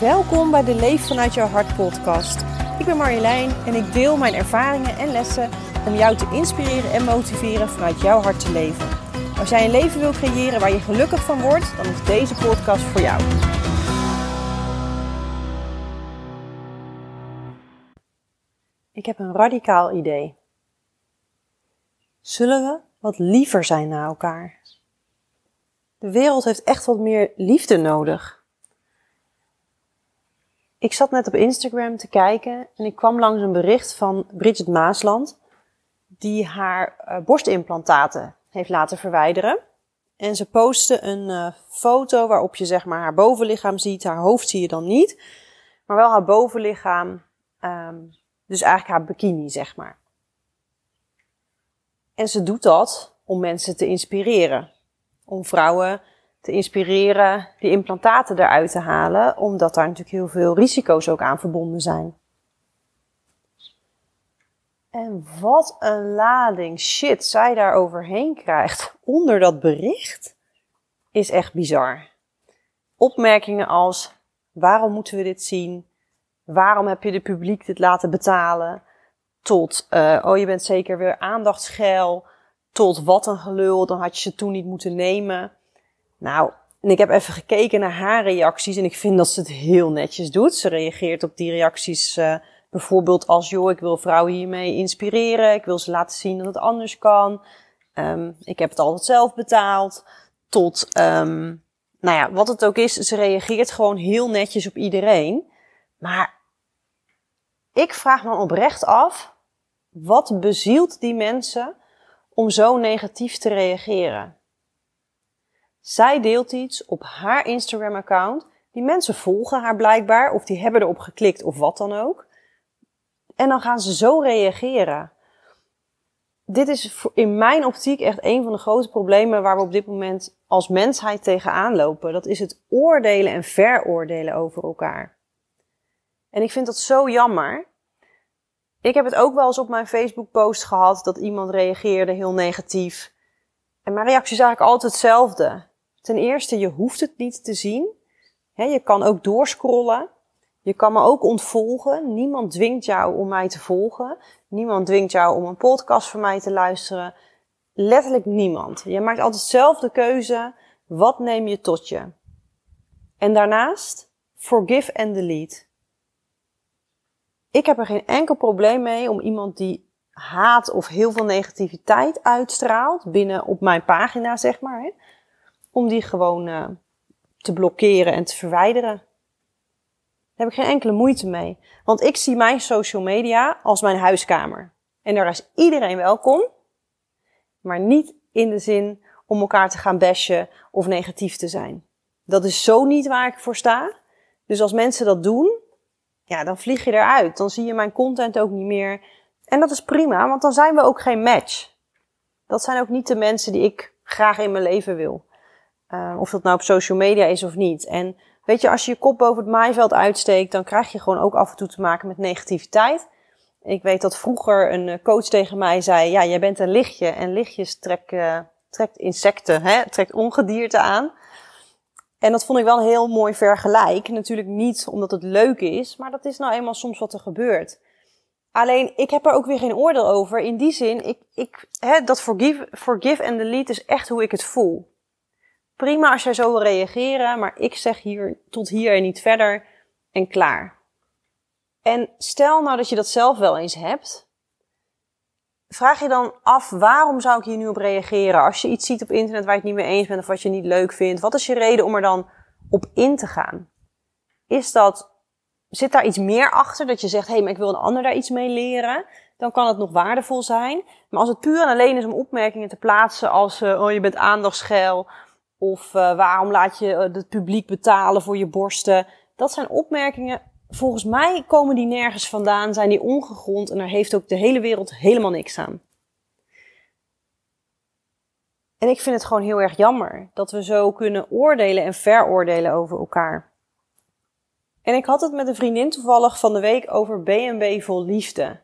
Welkom bij de Leef vanuit jouw hart podcast. Ik ben Marjolein en ik deel mijn ervaringen en lessen om jou te inspireren en motiveren vanuit jouw hart te leven. Als jij een leven wil creëren waar je gelukkig van wordt, dan is deze podcast voor jou. Ik heb een radicaal idee. Zullen we wat liever zijn naar elkaar? De wereld heeft echt wat meer liefde nodig. Ik zat net op Instagram te kijken en ik kwam langs een bericht van Bridget Maasland, die haar uh, borstimplantaten heeft laten verwijderen. En ze postte een uh, foto waarop je zeg maar haar bovenlichaam ziet, haar hoofd zie je dan niet, maar wel haar bovenlichaam, um, dus eigenlijk haar bikini zeg maar. En ze doet dat om mensen te inspireren, om vrouwen te inspireren die implantaten eruit te halen, omdat daar natuurlijk heel veel risico's ook aan verbonden zijn. En wat een lading shit zij daar overheen krijgt onder dat bericht, is echt bizar. Opmerkingen als: waarom moeten we dit zien? Waarom heb je de publiek dit laten betalen? Tot, uh, oh je bent zeker weer aandachtsgeil. Tot wat een gelul, dan had je ze toen niet moeten nemen. Nou, en ik heb even gekeken naar haar reacties en ik vind dat ze het heel netjes doet. Ze reageert op die reacties uh, bijvoorbeeld als, joh, ik wil vrouwen hiermee inspireren. Ik wil ze laten zien dat het anders kan. Um, ik heb het altijd zelf betaald. Tot, um, nou ja, wat het ook is, ze reageert gewoon heel netjes op iedereen. Maar ik vraag me oprecht af, wat bezielt die mensen om zo negatief te reageren? Zij deelt iets op haar Instagram-account. Die mensen volgen haar blijkbaar, of die hebben erop geklikt, of wat dan ook. En dan gaan ze zo reageren. Dit is in mijn optiek echt een van de grote problemen waar we op dit moment als mensheid tegenaan lopen. Dat is het oordelen en veroordelen over elkaar. En ik vind dat zo jammer. Ik heb het ook wel eens op mijn Facebook-post gehad dat iemand reageerde heel negatief. En mijn reactie is eigenlijk altijd hetzelfde. Ten eerste, je hoeft het niet te zien. je kan ook doorscrollen. Je kan me ook ontvolgen. Niemand dwingt jou om mij te volgen. Niemand dwingt jou om een podcast van mij te luisteren. Letterlijk niemand. Je maakt altijd zelf de keuze. Wat neem je tot je? En daarnaast, forgive and delete. Ik heb er geen enkel probleem mee om iemand die haat of heel veel negativiteit uitstraalt binnen op mijn pagina, zeg maar. Hè, om die gewoon uh, te blokkeren en te verwijderen. Daar heb ik geen enkele moeite mee. Want ik zie mijn social media als mijn huiskamer. En daar is iedereen welkom. Maar niet in de zin om elkaar te gaan bashen of negatief te zijn. Dat is zo niet waar ik voor sta. Dus als mensen dat doen, ja, dan vlieg je eruit. Dan zie je mijn content ook niet meer. En dat is prima, want dan zijn we ook geen match. Dat zijn ook niet de mensen die ik graag in mijn leven wil. Uh, of dat nou op social media is of niet. En weet je, als je je kop boven het maaiveld uitsteekt, dan krijg je gewoon ook af en toe te maken met negativiteit. Ik weet dat vroeger een eh, coach tegen mij zei: Ja, jij bent een lichtje en lichtjes trekt, uh, trekt insecten, hè? trekt ongedierte aan. En dat vond ik wel een heel mooi vergelijk. Natuurlijk niet omdat het leuk is, maar dat is nou eenmaal soms wat er gebeurt. Alleen, ik heb er ook weer geen oordeel over. In die zin, ik, ik, hè, dat forgive, forgive and delete is echt hoe ik het voel prima als jij zo wil reageren, maar ik zeg hier tot hier en niet verder en klaar. En stel nou dat je dat zelf wel eens hebt. Vraag je dan af, waarom zou ik hier nu op reageren? Als je iets ziet op internet waar je het niet mee eens bent of wat je niet leuk vindt, wat is je reden om er dan op in te gaan? Is dat, zit daar iets meer achter dat je zegt, hé, hey, maar ik wil een ander daar iets mee leren? Dan kan het nog waardevol zijn. Maar als het puur en alleen is om opmerkingen te plaatsen als, uh, oh, je bent aandachtsgeil of uh, waarom laat je uh, het publiek betalen voor je borsten? Dat zijn opmerkingen. Volgens mij komen die nergens vandaan, zijn die ongegrond en daar heeft ook de hele wereld helemaal niks aan. En ik vind het gewoon heel erg jammer dat we zo kunnen oordelen en veroordelen over elkaar. En ik had het met een vriendin toevallig van de week over BNB vol liefde.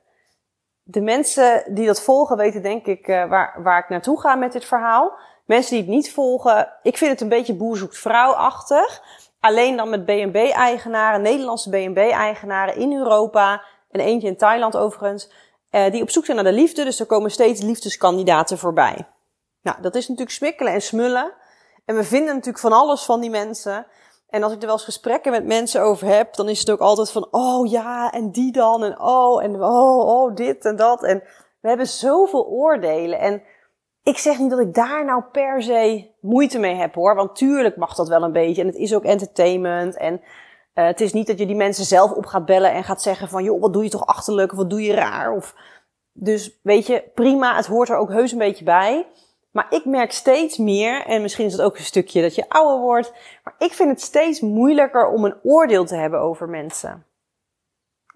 De mensen die dat volgen weten denk ik uh, waar, waar ik naartoe ga met dit verhaal. Mensen die het niet volgen, ik vind het een beetje boer zoekt vrouw-achtig. alleen dan met B&B-eigenaren, Nederlandse B&B-eigenaren in Europa en eentje in Thailand overigens, uh, die op zoek zijn naar de liefde. Dus er komen steeds liefdeskandidaten voorbij. Nou, dat is natuurlijk smikkelen en smullen. En we vinden natuurlijk van alles van die mensen. En als ik er wel eens gesprekken met mensen over heb, dan is het ook altijd van, oh ja, en die dan, en oh, en oh, oh, dit en dat. En we hebben zoveel oordelen. En ik zeg niet dat ik daar nou per se moeite mee heb hoor. Want tuurlijk mag dat wel een beetje. En het is ook entertainment. En uh, het is niet dat je die mensen zelf op gaat bellen en gaat zeggen van, joh, wat doe je toch achterlijk? Wat doe je raar? Of, dus weet je, prima, het hoort er ook heus een beetje bij. Maar ik merk steeds meer, en misschien is het ook een stukje dat je ouder wordt, maar ik vind het steeds moeilijker om een oordeel te hebben over mensen.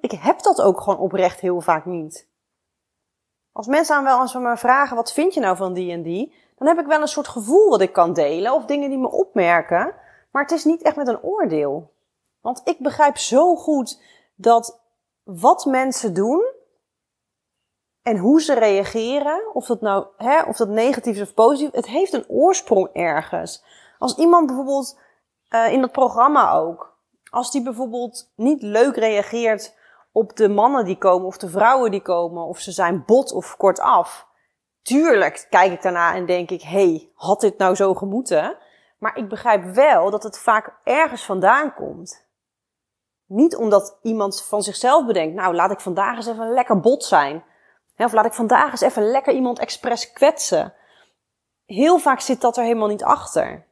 Ik heb dat ook gewoon oprecht heel vaak niet. Als mensen aan wel als we me vragen, wat vind je nou van die en die? Dan heb ik wel een soort gevoel wat ik kan delen of dingen die me opmerken. Maar het is niet echt met een oordeel. Want ik begrijp zo goed dat wat mensen doen en hoe ze reageren, of dat nou, hè, of dat negatief is of positief, het heeft een oorsprong ergens. Als iemand bijvoorbeeld uh, in dat programma ook, als die bijvoorbeeld niet leuk reageert op de mannen die komen of de vrouwen die komen, of ze zijn bot of kortaf. Tuurlijk kijk ik daarna en denk ik, hey, had dit nou zo gemoeten? Maar ik begrijp wel dat het vaak ergens vandaan komt. Niet omdat iemand van zichzelf bedenkt, nou laat ik vandaag eens even lekker bot zijn. Of laat ik vandaag eens even lekker iemand expres kwetsen. Heel vaak zit dat er helemaal niet achter.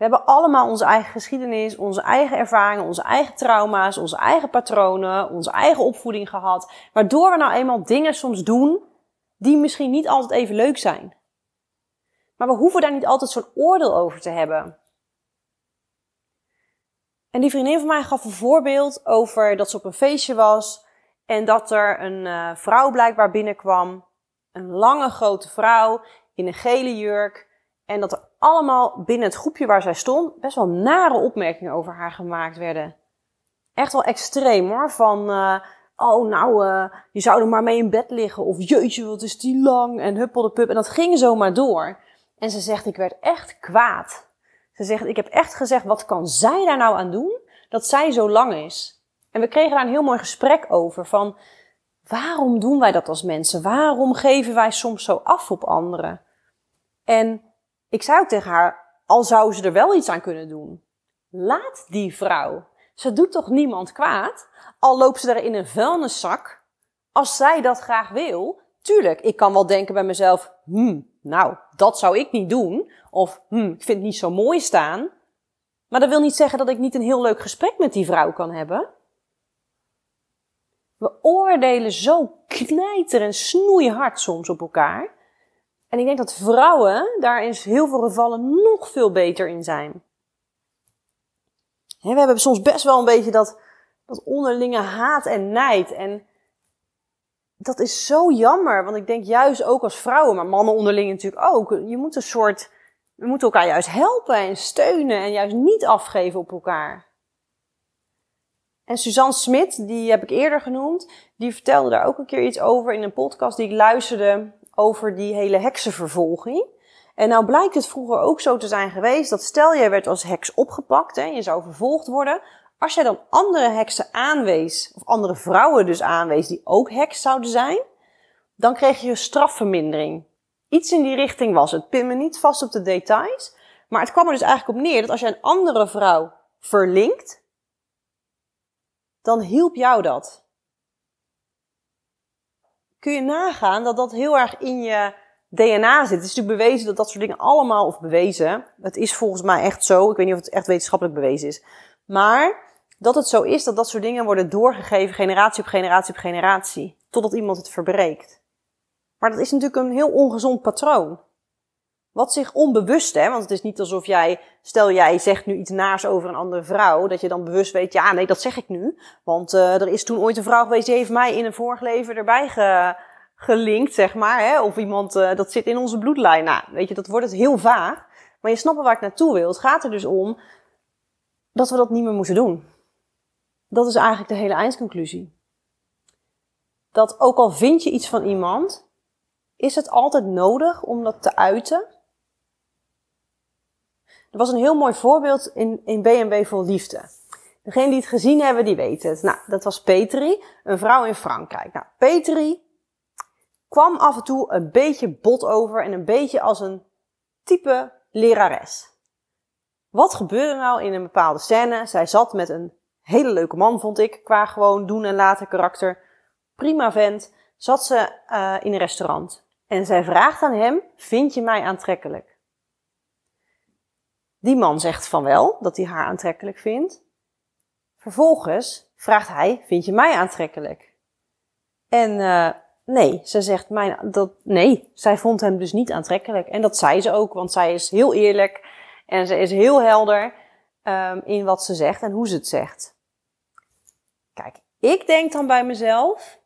We hebben allemaal onze eigen geschiedenis, onze eigen ervaringen, onze eigen trauma's, onze eigen patronen, onze eigen opvoeding gehad. Waardoor we nou eenmaal dingen soms doen die misschien niet altijd even leuk zijn. Maar we hoeven daar niet altijd zo'n oordeel over te hebben. En die vriendin van mij gaf een voorbeeld over dat ze op een feestje was en dat er een uh, vrouw blijkbaar binnenkwam. Een lange grote vrouw in een gele jurk. En dat er allemaal binnen het groepje waar zij stond best wel nare opmerkingen over haar gemaakt werden. Echt wel extreem hoor. Van, uh, oh nou, uh, je zou er maar mee in bed liggen. Of jeetje, wat is die lang. En huppel de pup. En dat ging zomaar door. En ze zegt, ik werd echt kwaad. Ze zegt, ik heb echt gezegd, wat kan zij daar nou aan doen dat zij zo lang is? En we kregen daar een heel mooi gesprek over van waarom doen wij dat als mensen? Waarom geven wij soms zo af op anderen? En ik zei ook tegen haar, al zou ze er wel iets aan kunnen doen. Laat die vrouw. Ze doet toch niemand kwaad? Al loopt ze er in een vuilniszak. Als zij dat graag wil, tuurlijk, ik kan wel denken bij mezelf, hmm, nou, dat zou ik niet doen. Of, hmm, ik vind het niet zo mooi staan. Maar dat wil niet zeggen dat ik niet een heel leuk gesprek met die vrouw kan hebben. We oordelen zo knijter en snoeihard soms op elkaar. En ik denk dat vrouwen daar in heel veel gevallen nog veel beter in zijn. we hebben soms best wel een beetje dat, dat onderlinge haat en nijd. En dat is zo jammer, want ik denk juist ook als vrouwen, maar mannen onderling natuurlijk ook. Je moet een soort, we moeten elkaar juist helpen en steunen en juist niet afgeven op elkaar. En Suzanne Smit, die heb ik eerder genoemd, die vertelde daar ook een keer iets over in een podcast die ik luisterde over die hele heksenvervolging. En nou blijkt het vroeger ook zo te zijn geweest dat stel jij werd als heks opgepakt en je zou vervolgd worden. Als jij dan andere heksen aanwees, of andere vrouwen dus aanwees die ook heks zouden zijn, dan kreeg je een strafvermindering. Iets in die richting was het. Pin me niet vast op de details. Maar het kwam er dus eigenlijk op neer dat als je een andere vrouw verlinkt, dan hielp jou dat. Kun je nagaan dat dat heel erg in je DNA zit. Het is natuurlijk bewezen dat dat soort dingen allemaal, of bewezen, het is volgens mij echt zo, ik weet niet of het echt wetenschappelijk bewezen is, maar dat het zo is dat dat soort dingen worden doorgegeven generatie op generatie op generatie, totdat iemand het verbreekt. Maar dat is natuurlijk een heel ongezond patroon. Wat zich onbewust, hè, want het is niet alsof jij, stel jij zegt nu iets naars over een andere vrouw, dat je dan bewust weet, ja nee, dat zeg ik nu. Want uh, er is toen ooit een vrouw geweest die heeft mij in een vorig leven erbij ge, gelinkt, zeg maar. Hè, of iemand, uh, dat zit in onze bloedlijn. Nou, weet je, dat wordt het heel vaag. Maar je snapt waar ik naartoe wil. Het gaat er dus om dat we dat niet meer moeten doen. Dat is eigenlijk de hele eindconclusie. Dat ook al vind je iets van iemand, is het altijd nodig om dat te uiten Er was een heel mooi voorbeeld in, in B&B Vol Liefde. Degene die het gezien hebben, die weten het. Nou, dat was Petri, een vrouw in Frankrijk. Nou, Petri kwam af en toe een beetje bot over en een beetje als een type lerares. Wat gebeurde nou in een bepaalde scène? Zij zat met een hele leuke man, vond ik, qua gewoon doen en laten karakter. Prima vent. Zat ze uh, in een restaurant. En zij vraagt aan hem, vind je mij aantrekkelijk? Die man zegt van wel, dat hij haar aantrekkelijk vindt. Vervolgens vraagt hij, vind je mij aantrekkelijk? En uh, nee, ze zegt, mijn, dat, nee, zij vond hem dus niet aantrekkelijk. En dat zei ze ook, want zij is heel eerlijk en ze is heel helder um, in wat ze zegt en hoe ze het zegt. Kijk, ik denk dan bij mezelf,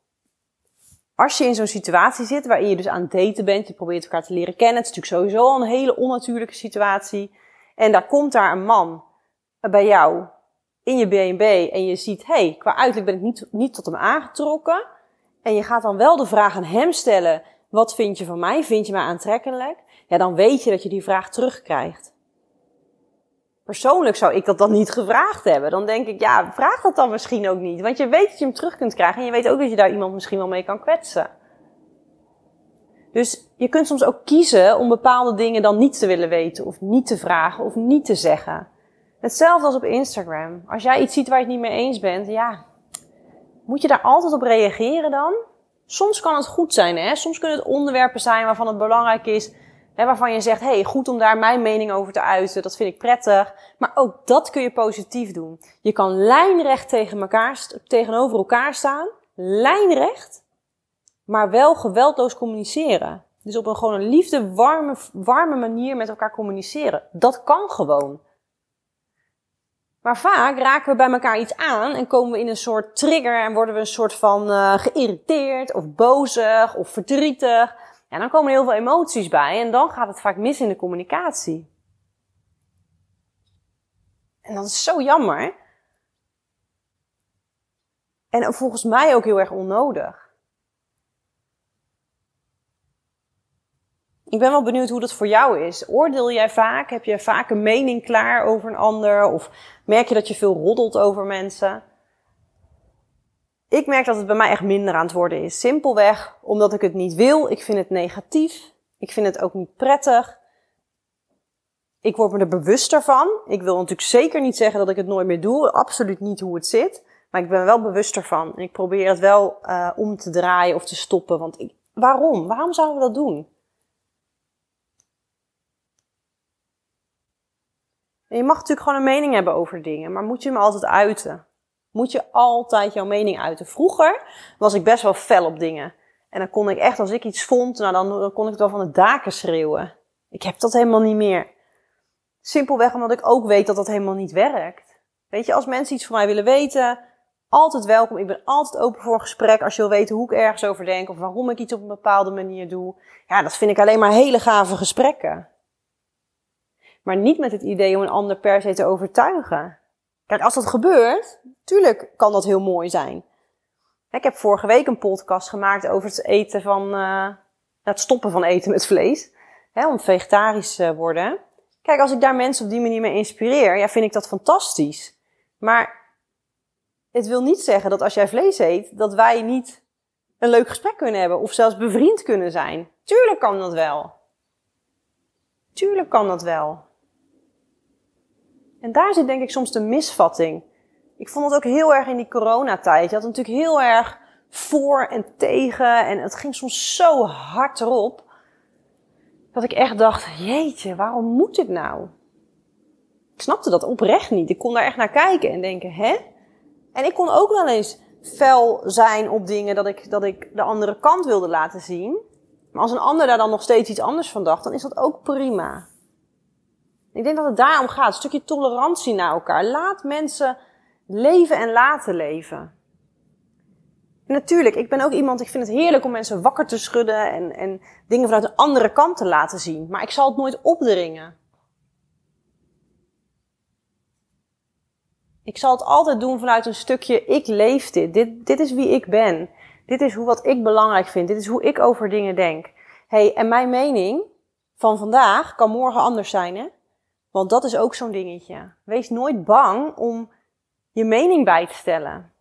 als je in zo'n situatie zit waarin je dus aan het daten bent, je probeert elkaar te leren kennen, het is natuurlijk sowieso al een hele onnatuurlijke situatie. En daar komt daar een man bij jou in je B&B en je ziet, hé, hey, qua uiterlijk ben ik niet, niet tot hem aangetrokken. En je gaat dan wel de vraag aan hem stellen, wat vind je van mij? Vind je mij aantrekkelijk? Ja, dan weet je dat je die vraag terugkrijgt. Persoonlijk zou ik dat dan niet gevraagd hebben. Dan denk ik, ja, vraag dat dan misschien ook niet. Want je weet dat je hem terug kunt krijgen en je weet ook dat je daar iemand misschien wel mee kan kwetsen. Dus je kunt soms ook kiezen om bepaalde dingen dan niet te willen weten, of niet te vragen, of niet te zeggen. Hetzelfde als op Instagram. Als jij iets ziet waar je het niet mee eens bent, ja, moet je daar altijd op reageren dan? Soms kan het goed zijn, hè? Soms kunnen het onderwerpen zijn waarvan het belangrijk is Hè, waarvan je zegt, hey, goed om daar mijn mening over te uiten, dat vind ik prettig. Maar ook dat kun je positief doen. Je kan lijnrecht tegen elkaar, tegenover elkaar staan, lijnrecht, maar wel geweldloos communiceren. Dus op een gewoon liefde, warme, warme manier met elkaar communiceren. Dat kan gewoon. Maar vaak raken we bij elkaar iets aan en komen we in een soort trigger en worden we een soort van uh, geïrriteerd of bozig of verdrietig. En dan komen er heel veel emoties bij en dan gaat het vaak mis in de communicatie. En dat is zo jammer. En volgens mij ook heel erg onnodig. Ik ben wel benieuwd hoe dat voor jou is. Oordeel jij vaak? Heb je vaak een mening klaar over een ander? Of merk je dat je veel roddelt over mensen? Ik merk dat het bij mij echt minder aan het worden is. Simpelweg omdat ik het niet wil. Ik vind het negatief. Ik vind het ook niet prettig. Ik word me er bewuster van. Ik wil natuurlijk zeker niet zeggen dat ik het nooit meer doe. Absoluut niet hoe het zit. Maar ik ben er wel bewuster van. En ik probeer het wel uh, om te draaien of te stoppen. Want waarom? Waarom zouden we dat doen? Je mag natuurlijk gewoon een mening hebben over dingen. Maar moet je hem altijd uiten? moet je altijd jouw mening uiten. Vroeger was ik best wel fel op dingen. En dan kon ik echt, als ik iets vond, nou dan, dan kon ik het wel van de daken schreeuwen. Ik heb dat helemaal niet meer. Simpelweg omdat ik ook weet dat dat helemaal niet werkt. Weet je, als mensen iets van mij willen weten, altijd welkom. Ik ben altijd open voor een gesprek als je wil weten hoe ik ergens over denk of waarom ik iets op een bepaalde manier doe. Ja, dat vind ik alleen maar hele gave gesprekken. Maar niet met het idee om een ander per se te overtuigen. Kijk, als dat gebeurt, tuurlijk kan dat heel mooi zijn. Ik heb vorige week een podcast gemaakt over het eten van, uh, het stoppen van eten met vlees. Hè, om vegetarisch te worden. Kijk, als ik daar mensen op die manier mee inspireer, ja, vind ik dat fantastisch. Maar het wil niet zeggen dat als jij vlees eet, dat wij niet een leuk gesprek kunnen hebben of zelfs bevriend kunnen zijn. Tuurlijk kan dat wel. Tuurlijk kan dat wel. En daar zit denk ik soms de misvatting. Ik vond het ook heel erg in die coronatijd. Je had natuurlijk heel erg voor en tegen. En het ging soms zo hard erop. Dat ik echt dacht, jeetje, waarom moet dit nou? Ik snapte dat oprecht niet. Ik kon daar echt naar kijken en denken, hè? En ik kon ook wel eens fel zijn op dingen dat ik, dat ik de andere kant wilde laten zien. Maar als een ander daar dan nog steeds iets anders van dacht, dan is dat ook prima. Ik denk dat het daarom gaat. Een stukje tolerantie naar elkaar. Laat mensen leven en laten leven. natuurlijk, ik ben ook iemand, ik vind het heerlijk om mensen wakker te schudden en, en dingen vanuit een andere kant te laten zien. Maar ik zal het nooit opdringen. Ik zal het altijd doen vanuit een stukje, ik leef dit. Dit, dit is wie ik ben. Dit is hoe wat ik belangrijk vind. Dit is hoe ik over dingen denk. hey, en mijn mening van vandaag kan morgen anders zijn, hè? Want dat is ook zo'n dingetje. Wees nooit bang om je mening bij te stellen.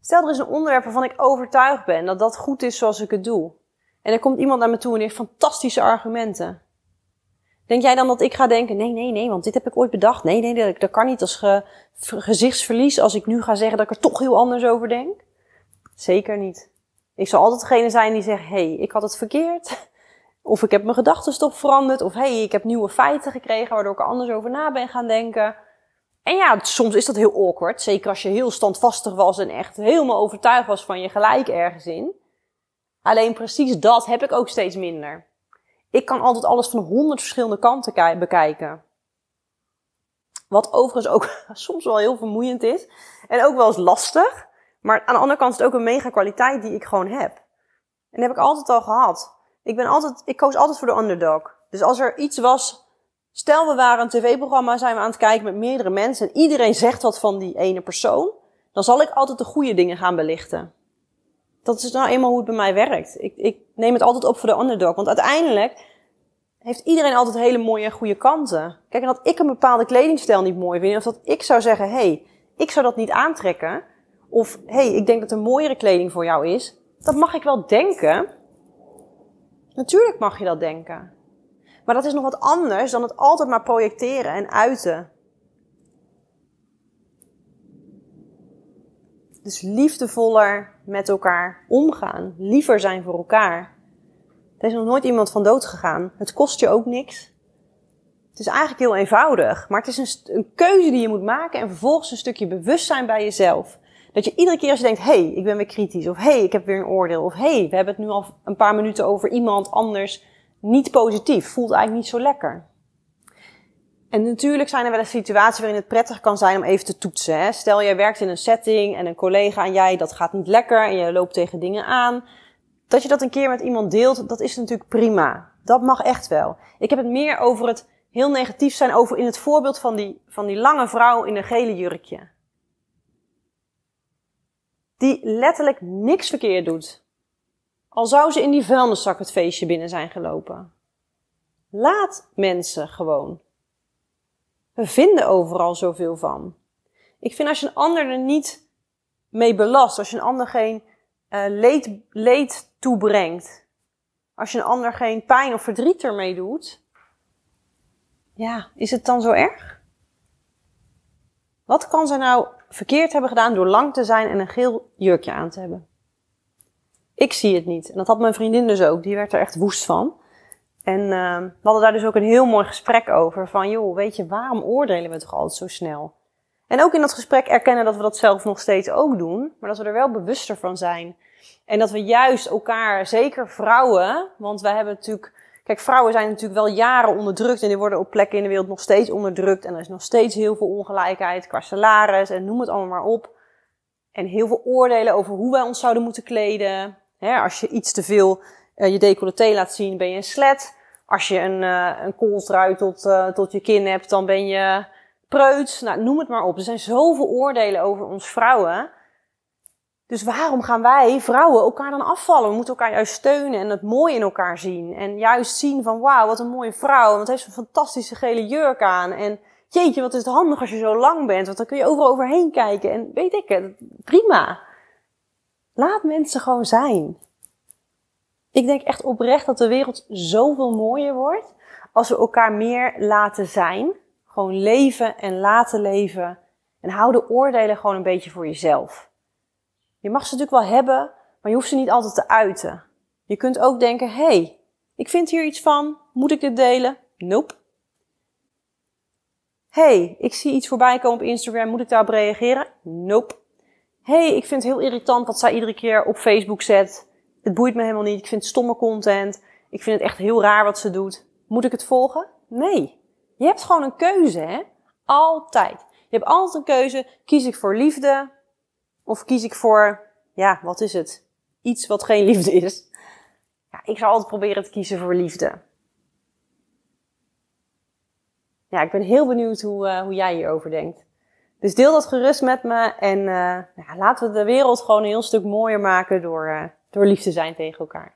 Stel er is een onderwerp waarvan ik overtuigd ben dat dat goed is zoals ik het doe. En er komt iemand naar me toe en heeft fantastische argumenten. Denk jij dan dat ik ga denken, nee, nee, nee, want dit heb ik ooit bedacht. Nee, nee, dat, kan niet als ge, gezichtsverlies als ik nu ga zeggen dat ik er toch heel anders over denk. Zeker niet. Ik zal altijd degene zijn die zegt, hé, hey, ik had het verkeerd. Of ik heb mijn gedachten toch veranderd. Of hey, ik heb nieuwe feiten gekregen waardoor ik er anders over na ben gaan denken. En ja, soms is dat heel awkward. Zeker als je heel standvastig was en echt helemaal overtuigd was van je gelijk ergens in. Alleen precies dat heb ik ook steeds minder. Ik kan altijd alles van honderd verschillende kanten bekijken. Wat overigens ook soms wel heel vermoeiend is. En ook wel eens lastig. Maar aan de andere kant is het ook een mega kwaliteit die ik gewoon heb. En dat heb ik altijd al gehad. Ik ben altijd, ik koos altijd voor de underdog. Dus als er iets was, stel we waren een tv-programma, zijn we aan het kijken met meerdere mensen en iedereen zegt wat van die ene persoon, dan zal ik altijd de goede dingen gaan belichten. Dat is nou eenmaal hoe het bij mij werkt. Ik, ik neem het altijd op voor de underdog. Want uiteindelijk heeft iedereen altijd hele mooie en goede kanten. Kijk, en dat ik een bepaalde kledingstijl niet mooi vind, of dat ik zou zeggen, hé, hey, ik zou dat niet aantrekken, of hé, hey, ik denk dat er mooiere kleding voor jou is, dat mag ik wel denken. Natuurlijk mag je dat denken. Maar dat is nog wat anders dan het altijd maar projecteren en uiten. Dus liefdevoller met elkaar omgaan. Liever zijn voor elkaar. Er is nog nooit iemand van dood gegaan. Het kost je ook niks. Het is eigenlijk heel eenvoudig. Maar het is een, een keuze die je moet maken en vervolgens een stukje bewustzijn bij jezelf. Dat je iedere keer als je denkt, hey, ik ben weer kritisch. Of hey, ik heb weer een oordeel. Of hey, we hebben het nu al een paar minuten over iemand anders niet positief. Voelt eigenlijk niet zo lekker. En natuurlijk zijn er wel eens situaties waarin het prettig kan zijn om even te toetsen. Hè? Stel, jij werkt in een setting en een collega en jij, dat gaat niet lekker en je loopt tegen dingen aan. Dat je dat een keer met iemand deelt, dat is natuurlijk prima. Dat mag echt wel. Ik heb het meer over het heel negatief zijn over in het voorbeeld van die, van die lange vrouw in een gele jurkje die letterlijk niks verkeerd doet. Al zou ze in die vuilniszak het feestje binnen zijn gelopen. Laat mensen gewoon. We vinden overal zoveel van. Ik vind als je een ander er niet mee belast, als je een ander geen uh, leed, leed toebrengt, als je een ander geen pijn of verdriet ermee doet, ja, is het dan zo erg? Wat kan ze nou verkeerd hebben gedaan door lang te zijn en een geel jurkje aan te hebben. Ik zie het niet. En dat had mijn vriendin dus ook. Die werd er echt woest van. En uh, we hadden daar dus ook een heel mooi gesprek over. Van joh, weet je, waarom oordelen we toch altijd zo snel? En ook in dat gesprek erkennen dat we dat zelf nog steeds ook doen. Maar dat we er wel bewuster van zijn. En dat we juist elkaar, zeker vrouwen, want wij hebben natuurlijk Kijk, vrouwen zijn natuurlijk wel jaren onderdrukt en die worden op plekken in de wereld nog steeds onderdrukt. En er is nog steeds heel veel ongelijkheid qua salaris en noem het allemaal maar op. En heel veel oordelen over hoe wij ons zouden moeten kleden. als je iets te veel uh, je decolleté laat zien, ben je een slet. Als je een, uh, een tot, uh, tot je kin hebt, dan ben je preuts. Nou, noem het maar op. Er zijn zoveel oordelen over ons vrouwen. Dus waarom gaan wij, vrouwen, elkaar dan afvallen? We moeten elkaar juist steunen en het mooi in elkaar zien. En juist zien van, wauw, wat een mooie vrouw. Want heeft een fantastische gele jurk aan. En jeetje, wat is het handig als je zo lang bent. Want dan kun je overal overheen kijken. En weet ik het, prima. Laat mensen gewoon zijn. Ik denk echt oprecht dat de wereld zoveel mooier wordt. Als we elkaar meer laten zijn. Gewoon leven en laten leven. En hou de oordelen gewoon een beetje voor jezelf. Je mag ze natuurlijk wel hebben, maar je hoeft ze niet altijd te uiten. Je kunt ook denken, hé, hey, ik vind hier iets van, moet ik dit delen? Nope. hey, ik zie iets voorbij komen op Instagram, moet ik daarop reageren? Nope. hey, ik vind het heel irritant wat zij iedere keer op Facebook zet. Het boeit me helemaal niet, ik vind het stomme content. Ik vind het echt heel raar wat ze doet. Moet ik het volgen? Nee. Je hebt gewoon een keuze, hè? Altijd. Je hebt altijd een keuze. Kies ik voor liefde? Of kies ik voor, ja, wat is het? Iets wat geen liefde is. Ja, ik zou altijd proberen te kiezen voor liefde. Ja, ik ben heel benieuwd hoe, uh, hoe jij hierover denkt. Dus deel dat gerust met me en uh, ja, laten we de wereld gewoon een heel stuk mooier maken door, uh, door lief te zijn tegen elkaar.